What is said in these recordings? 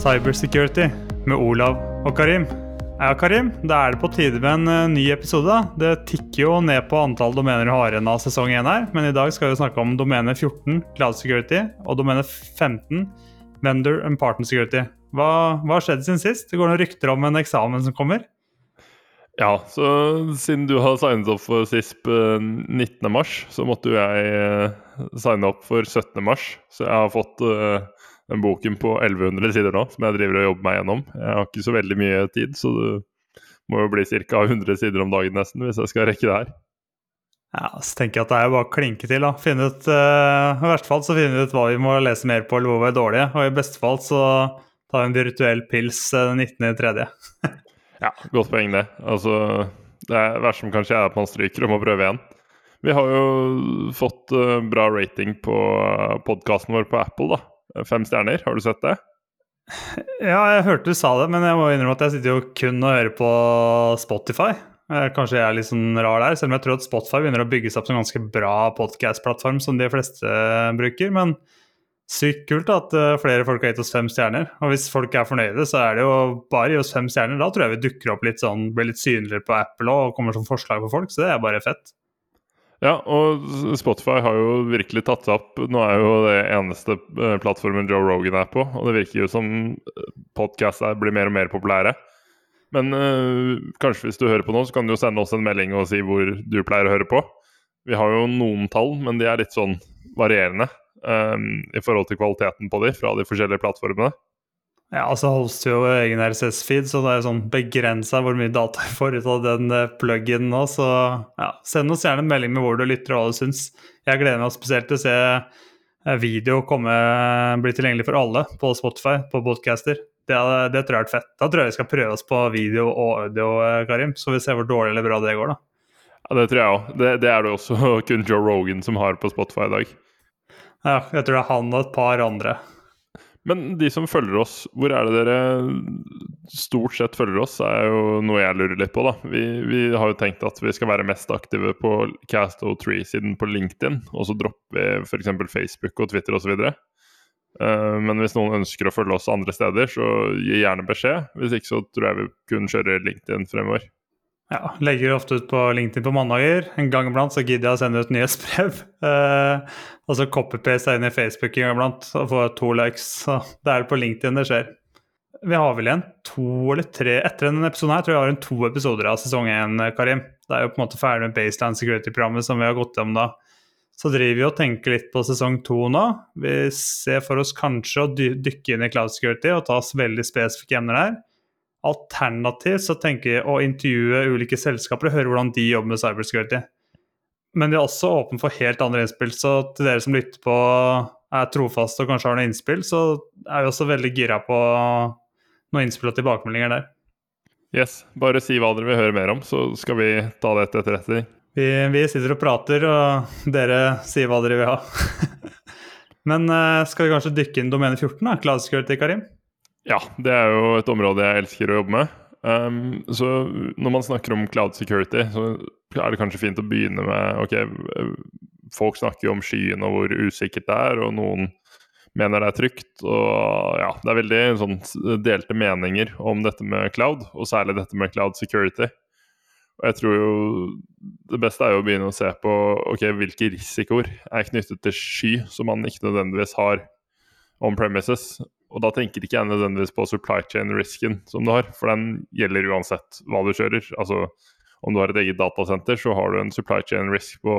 Cybersecurity med Olav og Karim. Ja, Karim, da er det på tide med en eh, ny episode. Det tikker jo ned på antall domener du har igjen av sesong 1 her, men i dag skal vi snakke om domene 14, Cloud Security, og domene 15, Vendor and Partner Security. Hva, hva har skjedd siden sist? Det går noen rykter om en eksamen som kommer. Ja, så siden du har signet opp for SISP 19.3, så måtte jo jeg eh, signe opp for 17.3. Så jeg har fått den boken på 1100 sider nå, som jeg driver og jobber meg gjennom. Jeg har ikke så veldig mye tid, så det må jo bli ca. 100 sider om dagen nesten, hvis jeg skal rekke det her. Ja, så tenker jeg at det er jo bare å klinke til. da. Finne ut, uh, I verste fall så finner vi ut hva vi må lese mer på, eller hvor vi er dårlige. Og i beste fall så tar vi en virtuell pils den uh, 19.3. Ja, godt poeng, det. Altså, det er verst som kanskje er at man stryker og må prøve igjen. Vi har jo fått uh, bra rating på podkasten vår på Apple, da. Fem stjerner, har du sett det? Ja, jeg hørte du sa det, men jeg må innrømme at jeg sitter jo kun og hører på Spotify. Kanskje jeg er litt sånn rar der, selv om jeg tror at Spotify begynner å bygge seg opp som en ganske bra podcast-plattform som de fleste bruker. Men sykt kult at flere folk har gitt oss fem stjerner. Og hvis folk er fornøyde, så er det jo bare gi oss fem stjerner. Da tror jeg vi dukker opp litt sånn, blir litt synligere på Apple og kommer som forslag for folk, så det er bare fett. Ja, og Spotify har jo virkelig tatt seg opp. Nå er jo det eneste plattformen Joe Rogan er på, og det virker jo som podkast blir mer og mer populære. Men øh, kanskje hvis du hører på nå, så kan du jo sende oss en melding og si hvor du pleier å høre på. Vi har jo noen tall, men de er litt sånn varierende um, i forhold til kvaliteten på de fra de forskjellige plattformene. Ja, altså hoster jo egen RSS-feed, så det er jo sånn begrensa hvor mye data jeg får ut av den plug-in nå. Så ja, send oss gjerne en melding med hvor du lytter og hva du syns. Jeg gleder meg spesielt til å se video komme, bli tilgjengelig for alle på Spotify, på podcaster. Det, det tror jeg er fett. Da tror jeg vi skal prøve oss på video og audio, Karim. Så vi ser hvor dårlig eller bra det går, da. Ja, det tror jeg òg. Det, det, er det også kun Joe Rogan som har på Spotify i dag. Ja, jeg tror det er han og et par andre. Men de som følger oss, hvor er det dere stort sett følger oss, er jo noe jeg lurer litt på. da. Vi, vi har jo tenkt at vi skal være mest aktive på Casto3-siden på LinkedIn, og så dropper vi f.eks. Facebook og Twitter osv. Uh, men hvis noen ønsker å følge oss andre steder, så gi gjerne beskjed. Hvis ikke så tror jeg vi kun kjører LinkedIn fremover. Ja, legger ofte ut på LinkedIn på mandager. En gang iblant så gidder jeg å sende ut nyhetsbrev. Eh, og så copy-paste inn i Facebook en gang iblant og få to likes. Så det er det på LinkedIn det skjer. Vi har vel igjen to eller tre Etter denne episoden her tror jeg vi har en to episoder av sesong én, Karim. Det er jo på en måte ferdig med Baseline Security-programmet som vi har gått gjennom da. Så driver vi og tenker litt på sesong to nå. Vi ser for oss kanskje å dykke inn i Cloud Security og ta oss veldig spesifikke emner der. Alternativt så tenker jeg å intervjue ulike selskaper og høre hvordan de jobber med cybersecurity. Men de er også åpne for helt andre innspill, så til dere som lytter på, er trofaste og kanskje har noen innspill, så er vi også veldig gira på noen innspill og tilbakemeldinger der. Yes, bare si hva dere vil høre mer om, så skal vi ta det til etterretning. Vi, vi sitter og prater, og dere sier hva dere vil ha. Men eh, skal vi kanskje dykke inn domene 14, da? Cloud Security, Karim? Ja, det er jo et område jeg elsker å jobbe med. Um, så når man snakker om cloud security, så er det kanskje fint å begynne med Ok, folk snakker jo om skyen og hvor usikkert det er, og noen mener det er trygt. Og ja, det er veldig sånn delte meninger om dette med cloud, og særlig dette med cloud security. Og jeg tror jo det beste er jo å begynne å se på ok, hvilke risikoer er knyttet til sky som man ikke nødvendigvis har on premises. Og da tenker ikke jeg nødvendigvis på supply chain-risken som du har, for den gjelder uansett hva du kjører. Altså om du har et eget datasenter, så har du en supply chain risk på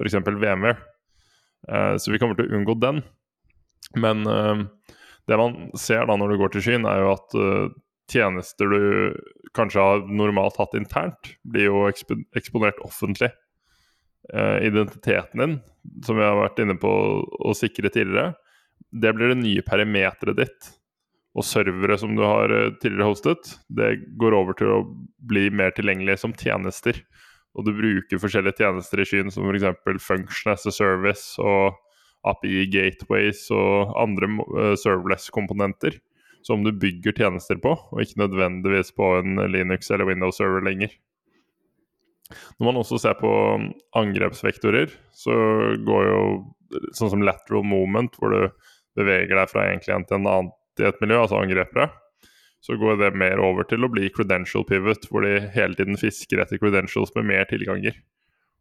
f.eks. VMware. Uh, så vi kommer til å unngå den. Men uh, det man ser da når du går til skyen, er jo at uh, tjenester du kanskje har normalt hatt internt, blir jo eksp eksponert offentlig. identiteten din, som vi har vært inne på å sikre tidligere, det blir det nye perimeteret ditt. Og servere som du har eh, tidligere hostet, det går over til å bli mer tilgjengelig som tjenester. Og du bruker forskjellige tjenester i skyen, som f.eks. Function as a Service og API Gateways og andre uh, serverless-komponenter som du bygger tjenester på, og ikke nødvendigvis på en Linux eller Windows-server lenger. Når man også ser på angrepsvektorer, så går jo sånn som lateral moment, hvor du beveger deg fra en klient til en annen i et miljø, altså angrepere, så går det mer over til å bli credential pivot, hvor de hele tiden fisker etter credentials med mer tilganger.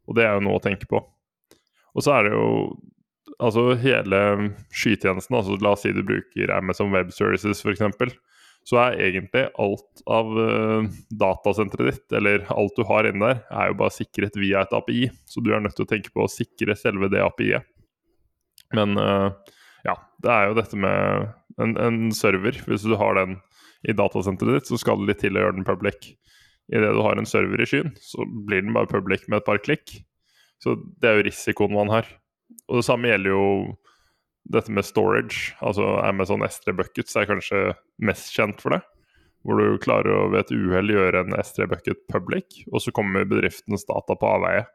Og det er jo noe å tenke på. Og så er det jo altså hele skytjenesten, altså la oss si du bruker Amazon Web Services f.eks., så er egentlig alt av uh, datasenteret ditt, eller alt du har inne der, er jo bare sikret via et API. Så du er nødt til å tenke på å sikre selve det API-et. Men uh, ja, det er jo dette med en, en, server. Hvis du har den i datasenteret ditt, så skal det litt til å gjøre den public. Idet du har en server i skyen, så blir den bare public med et par klikk. Så det er jo risikoen man har. Og det samme gjelder jo dette med storage. Altså Amazon S3 Buckets er kanskje mest kjent for det. Hvor du klarer å ved et uhell gjøre en S3 Bucket public, og så kommer bedriftens data på avveie.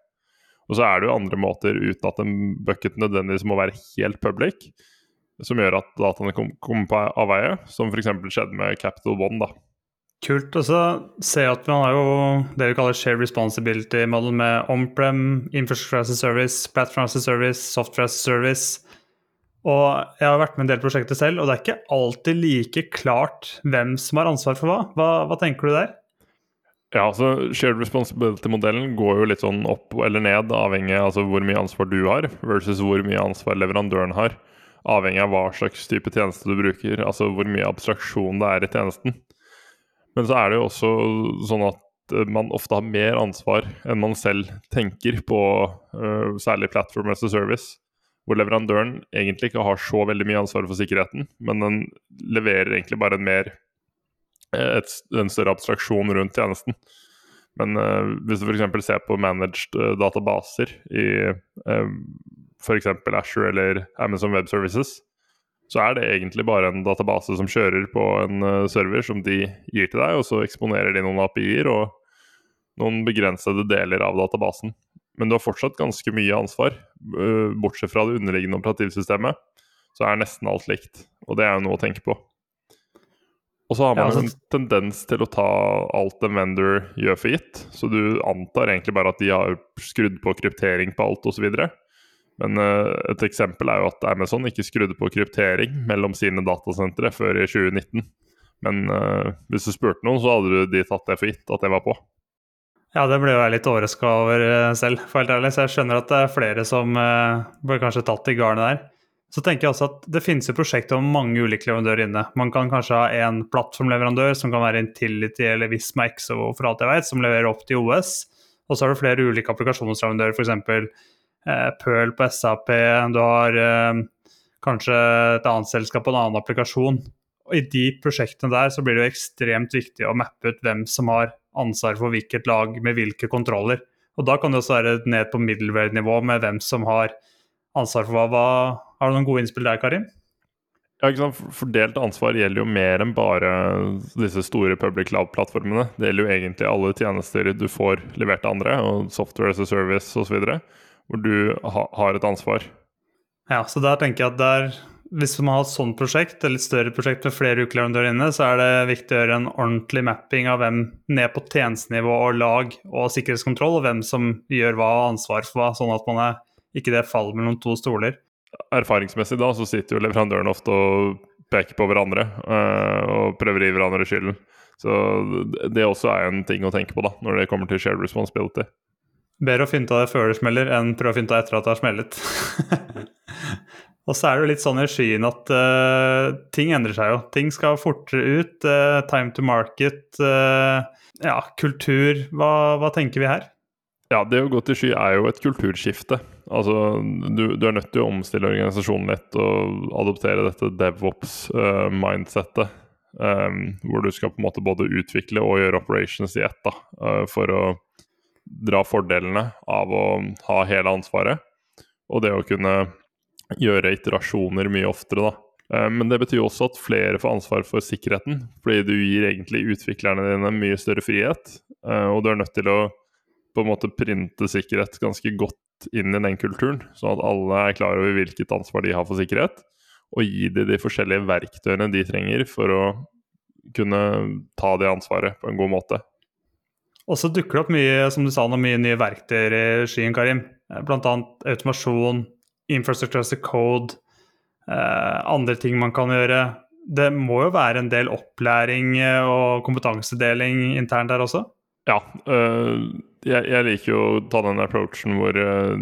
Og så er det jo andre måter uten at en bucket nødvendigvis må være helt public, som gjør at dataene kommer på avveie, som f.eks. skjedde med Capital One. da. Kult. Og så ser jeg at man har jo det vi kaller share responsibility model med on-prem, infrastructure as a service, platform as a service, software as a service. Og jeg har vært med en del prosjekter selv, og det er ikke alltid like klart hvem som har ansvar for hva. Hva, hva tenker du der? Ja, altså Shared responsibility-modellen går jo litt sånn opp eller ned, avhengig av altså, hvor mye ansvar du har, versus hvor mye ansvar leverandøren har. Avhengig av hva slags type tjeneste du bruker, altså hvor mye abstraksjon det er i tjenesten. Men så er det jo også sånn at eh, man ofte har mer ansvar enn man selv tenker på uh, særlig Platform as a Service. Hvor leverandøren egentlig ikke har så veldig mye ansvar for sikkerheten, men den leverer egentlig bare en mer eh, et, en større abstraksjon rundt tjenesten. Men uh, hvis du f.eks. ser på managed uh, databaser i uh, f.eks. Asher eller Amazon Web Services, så er det egentlig bare en database som kjører på en uh, server som de gir til deg, og så eksponerer de noen API-er og noen begrensede deler av databasen. Men du har fortsatt ganske mye ansvar. Uh, bortsett fra det underliggende operativsystemet, så er nesten alt likt. Og det er jo noe å tenke på. Og så har man ja, altså... en tendens til å ta alt en vendor gjør for gitt. Så du antar egentlig bare at de har skrudd på kryptering på alt osv. Men uh, et eksempel er jo at Amazon ikke skrudde på kryptering mellom sine datasentre før i 2019. Men uh, hvis du spurte noen, så hadde de tatt det for gitt at det var på. Ja, det ble jo jeg litt overraska over uh, selv, for helt ærlig. Så jeg skjønner at det er flere som ble kanskje tatt i garnet der. Så tenker jeg også at det finnes jo prosjekter med mange ulike leverandører inne. Man kan kanskje ha en plattformleverandør som kan være Intility eller Visma Exo for alt jeg vet, som leverer opp til OS. Og så har du flere ulike applikasjonsleverandører, f.eks. Eh, Pearl på SAP, du har eh, kanskje et annet selskap på en annen applikasjon. Og I de prosjektene der så blir det jo ekstremt viktig å mappe ut hvem som har ansvar for hvilket lag med hvilke kontroller. Og Da kan det også være ned på middleware-nivå med hvem som har ansvar for hva. hva. Har du noen gode innspill der, Karim? Ja, ikke sant? Fordelt ansvar gjelder jo mer enn bare disse store public cloud-plattformene. Det gjelder jo egentlig alle tjenester du får levert av andre, og software as a service osv hvor du ha, har et ansvar. Ja, så der tenker jeg at der, hvis man har et sånt prosjekt, eller et større prosjekt med flere ukeleverandører inne, så er det viktig å gjøre en ordentlig mapping av hvem ned på tjenestenivå og lag og sikkerhetskontroll, og hvem som gjør hva og ansvar for hva, sånn at man er, ikke det faller mellom to stoler. Erfaringsmessig da, så sitter jo leverandørene ofte og peker på hverandre øh, og prøver å gi hverandre skylden. Så det også er en ting å tenke på da, når det kommer til shared responsibility. Bedre å finne av det før det smeller, enn prøve å finne av etter at det har smellet. og så er det jo litt sånn i skyen at uh, ting endrer seg jo. Ting skal fortere ut. Uh, time to market. Uh, ja, kultur. Hva, hva, tenker vi her? Ja, det å gå til sky er jo et kulturskifte. Altså, du, du er nødt til å omstille organisasjonen litt og adoptere dette devops-mindsettet. Um, hvor du skal på en måte både utvikle og gjøre operations i ett da, for å dra fordelene av å ha hele ansvaret. Og det å kunne gjøre iterasjoner mye oftere, da. Eh, men det betyr også at flere får ansvar for sikkerheten, fordi du gir egentlig utviklerne dine mye større frihet. Eh, og du er nødt til å på en måte printe sikkerhet ganske godt inn i den kulturen, sånn at alle er klar over hvilket ansvar de har for sikkerhet, og gi dem de forskjellige verktøyene de trenger for å kunne ta det ansvaret på en god måte. Og så dukker det opp mye som du sa, noe mye nye verktøy i skyen, Karim. Blant Bl.a. automasjon, infrastructure as a code, eh, andre ting man kan gjøre. det må jo være en del opplæring og kompetansedeling internt der også? Ja. Øh, jeg, jeg, liker jo å ta den approachen hvor øh,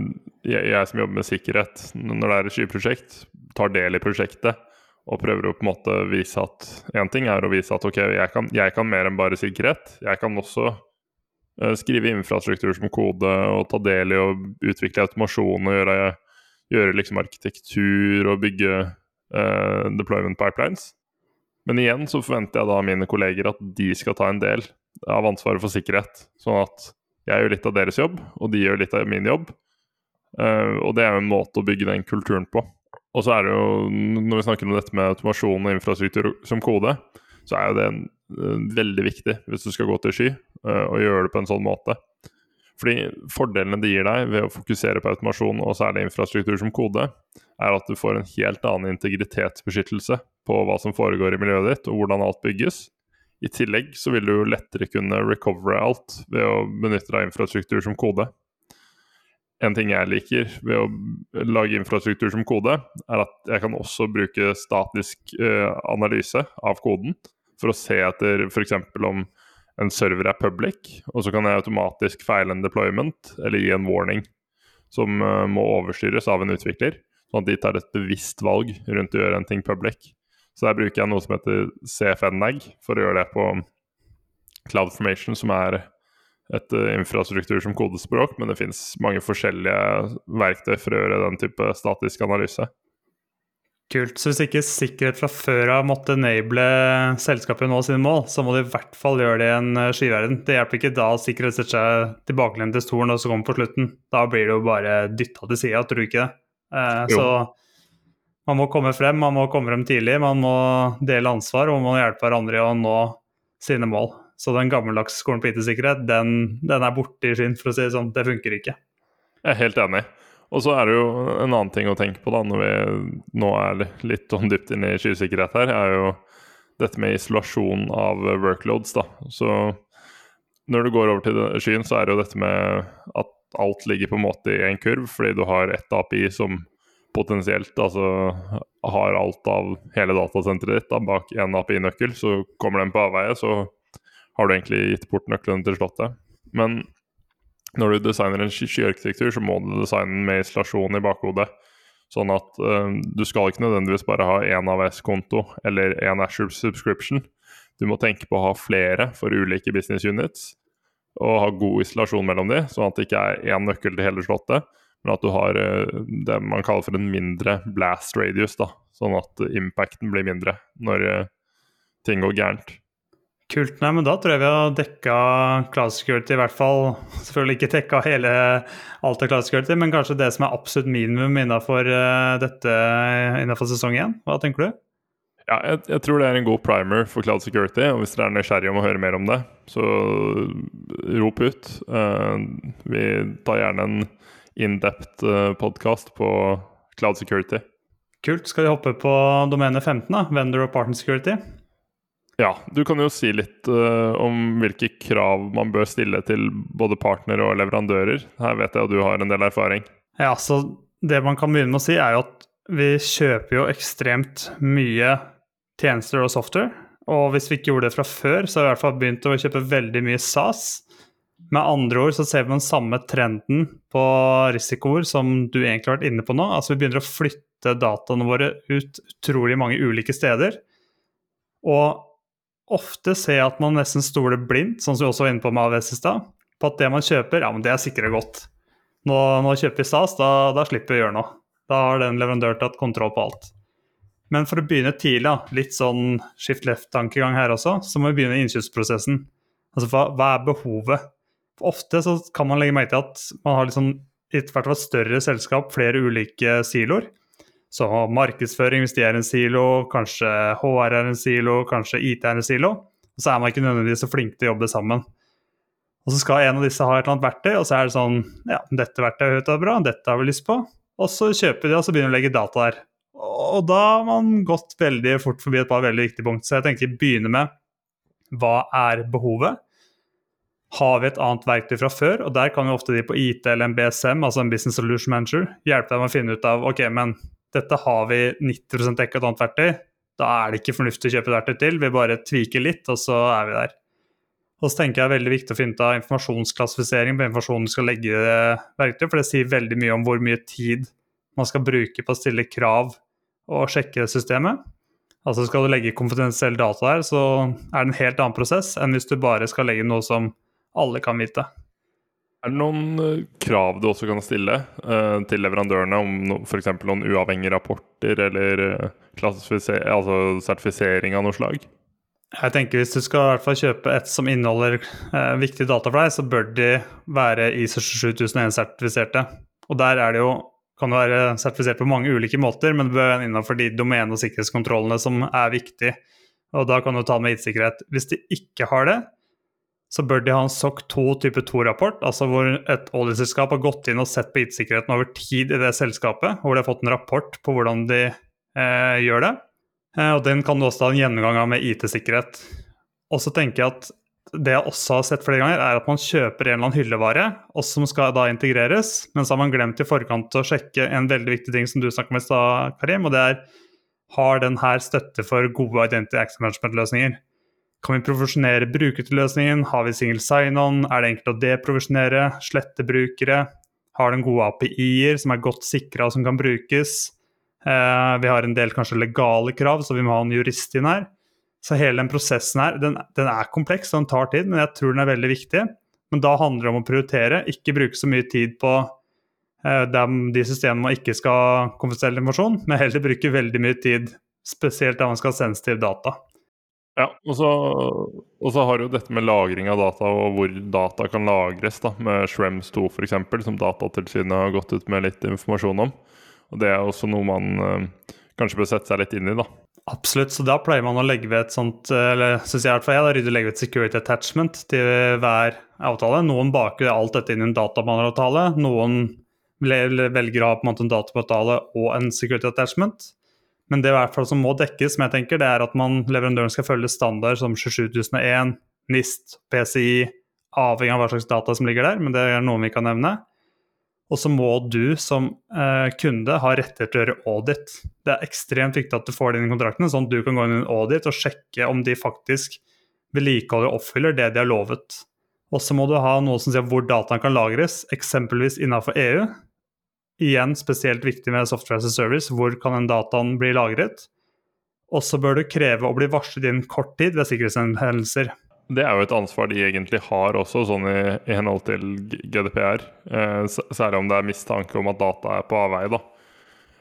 jeg, jeg, som jobber med sikkerhet, når det er et skyprosjekt, tar del i prosjektet og prøver å på en måte vise at Én ting er å vise at ok, jeg kan, jeg kan mer enn bare sikkerhet. Jeg kan også skrive infrastruktur som kode og ta del i å utvikle automasjon og gjøre, gjøre liksom arkitektur og bygge eh, deployment pipelines. Men igjen så forventer jeg da mine kolleger at de skal ta en del av ansvaret for sikkerhet. Sånn at jeg gjør litt av deres jobb, og de gjør litt av min jobb. Eh, og det er jo en måte å bygge den kulturen på. Og så er det jo, når vi snakker om dette med automasjon og infrastruktur som kode, så er jo det en, uh, veldig viktig hvis du skal gå til sky, og gjøre det på en sånn måte. Fordi fordelene det gir deg ved å fokusere på automasjon og særlig infrastruktur som kode, er at du får en helt annen integritetsbeskyttelse på hva som foregår i miljøet ditt, og hvordan alt bygges. I tillegg så vil du lettere kunne recovere alt ved å benytte deg av infrastruktur som kode en ting jeg liker ved å lage infrastruktur som kode, er at jeg kan også bruke statisk uh, analyse av koden for å se etter f.eks. om en server er public, og så kan jeg automatisk feile en deployment eller gi en warning som uh, må overstyres av en utvikler, sånn at de tar et bevisst valg rundt å gjøre en ting public. Så der bruker jeg noe som heter CFN-nag for å gjøre det på CloudFormation, som er et uh, infrastruktur som kodespråk, men det finnes mange forskjellige verktøy for å gjøre den type statisk analyse. Kult. Så hvis ikke sikkerhet fra før av måtte enable selskapet nå sine mål, så må de i hvert fall gjøre det i en eh, skyverden. Det hjelper ikke da sikkerhet setter seg tilbakelent til stolen og så kommer på slutten. Da blir det jo bare dytta til sida, tror du ikke det? Eh, så man må komme frem, man må komme frem tidlig, man må dele ansvar og man må hjelpe hverandre i å nå sine mål. Så den gammeldagse skolen på IT-sikkerhet, den, den, er borte i skinn, for å si det sånn. Det funker ikke. Jeg er helt enig. Og så er det jo en annen ting å tenke på da, når vi nå er litt sånn dypt inne i skysikkerhet her, er jo dette med isolasjon av workloads. da. Så når du går over til skyen, så er det jo dette med at alt ligger på en måte i en kurv, fordi du har ett API som potensielt altså har alt av hele datasenteret ditt da, bak én API-nøkkel. Så kommer den på avveie, så har du egentlig gitt bort nøklene til slottet. Men når du designer en skyarkitektur, så må du designe den med isolasjon i bakhodet. Sånn at uh, du skal ikke nødvendigvis bare ha én AVS-konto eller én Ashore subscription. Du må tenke på å ha flere for ulike business units, og ha god isolasjon mellom de, sånn at det ikke er én nøkkel til hele slottet, men at du har uh, det man kaller for en mindre blast radius, da, sånn at impacten blir mindre når uh, ting går gærent. Kult. Nei, men da tror jeg vi har dekka cloud security, i hvert fall. Selvfølgelig ikke dekka hele alt av cloud security, men kanskje det som er absolutt minimum innenfor uh, dette innenfor sesong én. Hva tenker du? Ja, jeg, jeg, tror det er en god primer for cloud security. Og hvis dere er nysgjerrige om å høre mer om det, så rop ut. Uh, vi tar gjerne en in-depth uh, eh, podkast på cloud security. Kult. Skal vi hoppe på domene 15, da? Vendor og partner security? Ja, du kan jo si litt uh, om hvilke krav man bør stille til både partnere og leverandører. Her vet jeg at du har en del erfaring. Ja, så det man kan begynne med å si, er jo at vi kjøper jo ekstremt mye tjenester og software. Og hvis vi ikke gjorde det fra før, så har vi i hvert fall begynt å kjøpe veldig mye SAS. Med andre ord så ser vi den samme trenden på risikoer som du egentlig har vært inne på nå. Altså vi begynner å flytte dataene våre ut utrolig mange ulike steder. Og ofte jeg at man nesten stoler blindt, sånn som vi også var inne på med AVS i stad, på at det man kjøper, ja, men det er sikre godt. Nå, nå kjøper vi SAS, da, da, slipper vi å gjøre noe. Da har den leverandøren tatt kontroll på alt. Men for å begynne tidlig, litt sånn skift left-tankegang her også, så må vi begynne innkjøpsprosessen. Altså hva, hva, er behovet? For ofte så kan man legge merke til at man har liksom, i hvert fall et større selskap flere ulike siloer. Så markedsføring, hvis de er en silo, kanskje HR er en silo, kanskje IT er en silo. Og så er man ikke nødvendigvis så flink til å jobbe sammen. Og så skal en av disse ha et eller annet verktøy, og så er det sånn Ja, dette verktøyet er bra, dette har vi lyst på. Og så kjøper de, og så begynner de å legge data der. Og da har man gått veldig fort forbi et par veldig viktige punkt. Så jeg tenker begynne med hva er behovet? Har vi et annet verktøy fra før? Og der kan jo ofte de på IT eller en BSM, altså en Business Solution Manager, hjelpe deg med å finne ut av ok, men dette har vi 90 dekket et annet verktøy. Da er det ikke fornuftig å kjøpe et verktøy til. Vi bare tviker litt, og så er vi der. Og så tenker jeg det er veldig viktig å finne ut av informasjonsklassifisering på informasjonen du skal legge i verktøy, for det sier veldig mye om hvor mye tid man skal bruke på å stille krav og sjekke systemet. Altså Skal du legge konfidensiell data der, så er det en helt annen prosess enn hvis du bare skal legge noe som alle kan vite. Er det noen eh, krav du også kan stille uh, til leverandørene om no, f.eks. noen uavhengige rapporter eller uh, altså sertifisering av noe slag? Jeg tenker Hvis du skal i hvert fall kjøpe et som inneholder uh, viktige data for deg, så bør de være ISO 27001-sertifiserte. Og der er det jo, kan det være sertifisert på mange ulike måter, men det bør være innenfor de domene- og sikkerhetskontrollene som er viktige. Og da kan du ta med IT-sikkerhet. Hvis de ikke har det, så bør de ha en SOC 2 type 2-rapport, altså hvor et oljeselskap har gått inn og sett på IT-sikkerheten over tid i det selskapet, hvor de har fått en rapport på hvordan de eh, gjør det. Eh, og Den kan du også ha en gjennomgang av med IT-sikkerhet. Og så tenker jeg at det jeg også har sett flere ganger, er at man kjøper en eller annen hyllevare og som skal da integreres, men så har man glemt i forkant å sjekke en veldig viktig ting som du snakket om i stad, Karim, og det er har den her støtte for gode identity access management-løsninger. Kan vi profesjonere brukerløsningen? Har vi single sign-on? Er det enkelt å deprofesjonere? Slette brukere? Har den gode API-er som er godt sikra og som kan brukes? Eh, vi har en del kanskje legale krav, så vi må ha en jurist inn her. Så hele den prosessen her, den, den er kompleks og den tar tid, men jeg tror den er veldig viktig. Men da handler det om å prioritere, ikke bruke så mye tid på eh, de systemene man ikke skal konfidensiell informasjon, men heller bruke veldig mye tid, spesielt da man skal ha sensitiv data. Ja, og så, og så, har jo dette med lagring av data og hvor data kan lagres, da, med Shrems 2 f.eks., som Datatilsynet har gått ut med litt informasjon om. Og Det er også noe man øh, kanskje bør sette seg litt inn i. da. Absolutt, så da pleier man å legge ved et sånt eller syns jeg i hvert fall jeg, da rydder legge ved et security attachment til hver avtale. Noen baker alt dette inn i en databehandleravtale. Noen velger å ha på en måte en dataavtale og en security attachment. Men det i hvert fall som må dekkes, som jeg tenker, det er at man, leverandøren skal følge standard som 27001, NIST, PCI, avhengig av hva slags data som ligger der, men det er noe vi kan nevne. Og så må du som eh, kunde ha rettigheter til å gjøre audit. Det er ekstremt viktig at du får det inn i kontrakten, sånn at du kan gå inn i en audit og sjekke om de faktisk vedlikeholder og oppfyller det de har lovet. Og så må du ha noe som sier hvor dataen kan lagres, eksempelvis innenfor EU. Igjen spesielt viktig med software as a service. Hvor kan den dataen bli lagret? Og så bør du kreve å bli varslet innen kort tid ved sikkerhetshendelser. Det er jo et ansvar de egentlig har også, sånn i, i henhold til GDPR. Eh, særlig om det er mistanke om at data er på avveie. da.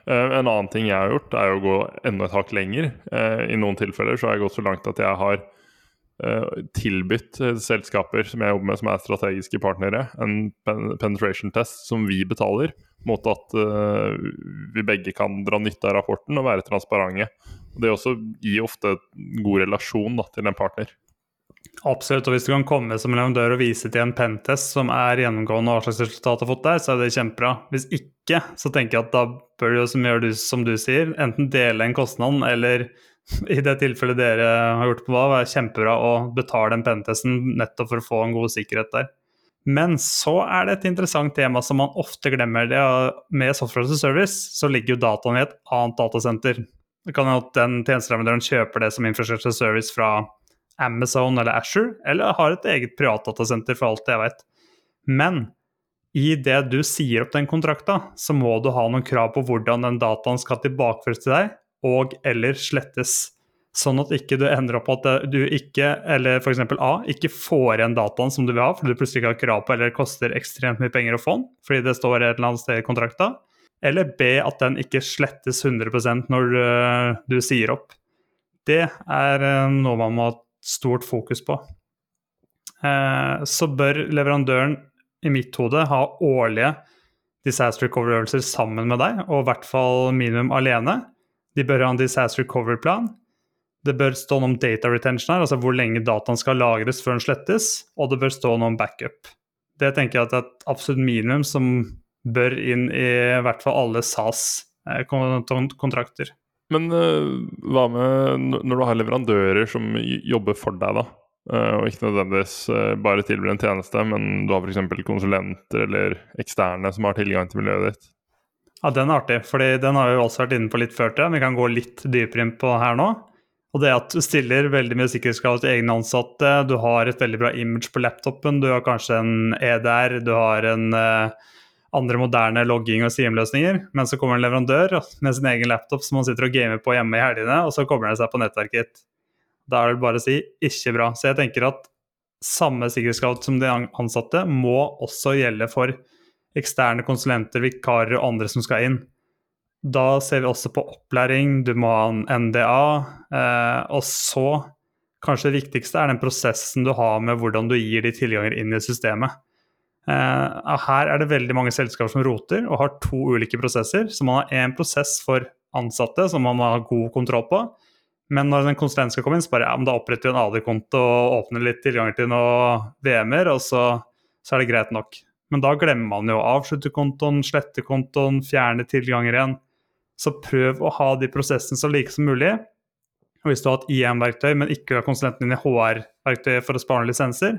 Eh, en annen ting jeg har gjort, er å gå enda et hakk lenger. Eh, I noen tilfeller så har jeg gått så langt at jeg har tilbudt selskaper som jeg jobber med, som er strategiske partnere, en penetration test som vi betaler, mot at uh, vi begge kan dra nytte av rapporten og være transparente. Det også gir ofte god relasjon da, til en partner. Absolutt, og hvis du kan komme som leverandør og vise til en pentest som er gjennomgående hva slags resultat du har fått der, så er det kjempebra. Hvis ikke, så tenker jeg at da bør du, du, som du sier, enten dele en kostnad eller i det tilfellet dere har gjort på Vav, er kjempebra å betale den pentesten nettopp for å få en god sikkerhet der. Men så er det et interessant tema som man ofte glemmer. det Med Software as a Service så ligger jo dataen i et annet datasenter. Det kan hende at den tjenesteleverandøren kjøper det som infrastructure service fra Amazon eller Asher, eller har et eget privatdatasenter for alt jeg vet. Men i det du sier opp den kontrakta, så må du ha noen krav på hvordan den dataen skal tilbakeføres til deg, og eller slettes. Sånn at ikke du ender opp at du ikke, eller f.eks. A, ikke får igjen dataen som du vil ha, fordi du plutselig ikke har krav på eller koster ekstremt mye penger å få den, fordi det står et eller annet sted i kontrakta. Eller B, at den ikke slettes 100 når du, du sier opp. Det er eh, noe man må ha stort fokus på. Eh, så bør leverandøren i mitt hode ha årlige disaster recovery-øvelser sammen med deg, og i hvert fall minimum alene. De bør ha en disaster recovery-plan. Det bør stå noe om data retention her, altså hvor lenge dataen skal lagres før den slettes, og det bør stå noe om backup. Det tenker jeg at er et absolutt minimum som bør inn i, i hvert fall alle SAS-kontrakter. Eh, Men uh, hva med når du har leverandører som jobber for deg, da? Uh, og ikke nødvendigvis bare tilbyr en tjeneste, men du har f.eks. konsulenter eller eksterne som har tilgang til miljøet ditt? Ja, den er artig, for den har vi også vært inne på litt før til. Vi kan gå litt dypere inn på her nå. Og det at du stiller veldig mye sikkerhetskrav til egne ansatte, du har et veldig bra image på laptopen, du har kanskje en EDR, du har en uh, andre moderne logging- og SIM-løsninger, men så kommer en leverandør med sin egen laptop som man sitter og gamer på hjemme i helgene, og så kommer den seg på nettverket. Da er det bare å si ikke bra. Så jeg tenker at samme sikkerhetskrav som de ansatte må også gjelde for eksterne konsulenter, vikarer og andre som skal inn. Da ser vi også på opplæring, du må ha en NDA. Eh, og så, kanskje det viktigste, er den prosessen du har med hvordan du gir de tilganger inn i systemet. Eh, her er det veldig mange selskaper som roter og har to ulike prosesser. Så man har én prosess for ansatte som man må ha god kontroll på. Men når en konsulent skal komme inn, så bare ja, men da oppretter vi en AD-konto og åpner litt tilganger til noen VM-er, og så, så er det greit nok. Men da glemmer man jo å avslutte kontoen, slette kontoen, fjerne tilganger igjen. Så prøv å ha de prosessene så like som mulig. Og hvis du har et IM-verktøy, men ikke har konsulenten din i HR-verktøyet for å spare lisenser,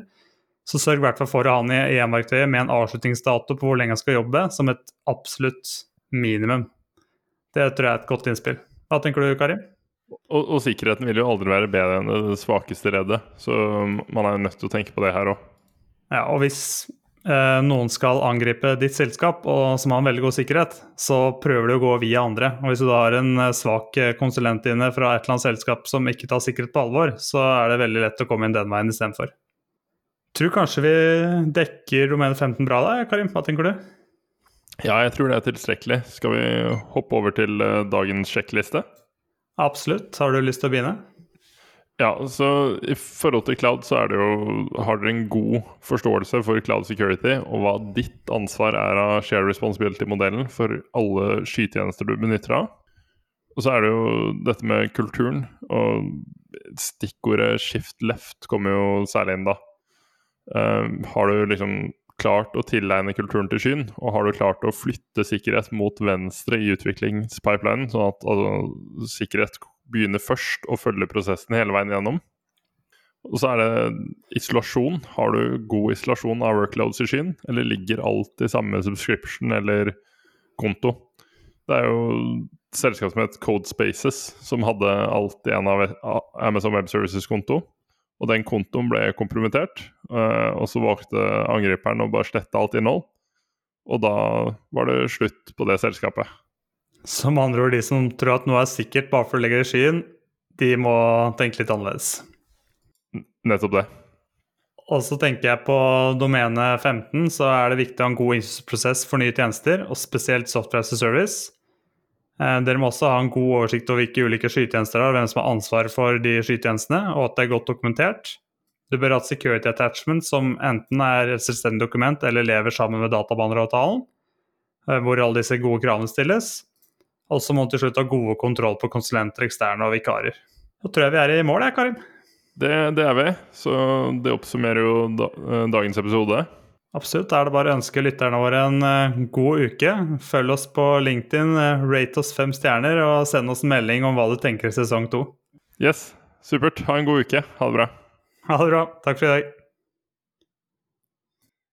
så sørg i hvert fall for å ha den i EM-verktøyet med en avslutningsdato på hvor lenge han skal jobbe, som et absolutt minimum. Det tror jeg er et godt innspill. Hva tenker du, Kari? Og, og, sikkerheten vil jo aldri være bedre enn det svakeste reddet, så man er nødt til å tenke på det her òg. Ja, og hvis noen skal angripe ditt selskap og som har en veldig god sikkerhet, så prøver du å gå via andre. Og Hvis du da har en eh, svak eh, konsulent inne fra et eller annet selskap som ikke tar sikkerhet på alvor, så er det veldig lett å komme inn den veien istedenfor. Tror kanskje vi dekker Romene 15 bra da, Karim? Hva tenker du? Ja, jeg tror det er tilstrekkelig. Skal vi hoppe over til dagens sjekkliste? Absolutt. Har du lyst til å begynne? Ja, så I forhold til cloud så jo Har dere en god forståelse for cloud security og hva ditt ansvar er av share responsibility-modellen for alle skytjenester du benytter av? Og så er det jo dette med kulturen, og stikkordet 'shift left' kommer jo særlig inn da. Um, har du liksom klart å tilegne kulturen til skyen, og har du klart å flytte sikkerhet mot venstre i utviklingspipelinen, sånn at altså, sikkerhet begynner først å følge prosessen hele veien gjennom. Og så er det isolasjon. Har du god isolasjon av workloads i skyen, eller ligger alt i samme subscription eller konto? Det er jo et selskap som het Code Spaces, som hadde alt i en av Amazon Web Services-konto. Og den kontoen ble kompromittert, eh, og så valgte angriperen å bare slette alt innhold. Og da var det slutt på det selskapet. Som andre ord, de som tror at noe er sikkert bare for å legge det i skyen, de må tenke litt annerledes. Nettopp det. Og så tenker jeg på domene 15, så er det viktig å ha en god innsynsprosess for nye tjenester, og spesielt software as a service. Eh, dere må også ha en god oversikt over hvilke ulike skytjenester det er, hvem som har ansvar for de skytjenestene, og at det er godt dokumentert. Du bør ha et security attachment som enten er et selvstendig dokument eller lever sammen med databaneravtalen, eh, hvor alle disse gode kravene stilles. Og så må man til slutt ha gode kontroll på konsulenter, eksterne og vikarer. Da tror jeg vi er i mål, jeg, Karim. Det, det, er vi. Så det oppsummerer jo da, eh, dagens episode. Absolutt. Da er det bare å ønske lytterne våre en uh, god uke. Følg oss på LinkedIn, uh, rate oss fem stjerner, og send oss en melding om hva du tenker i sesong to. Yes. Supert. Ha en god uke. Ha det bra. Ha det bra. Takk for i dag.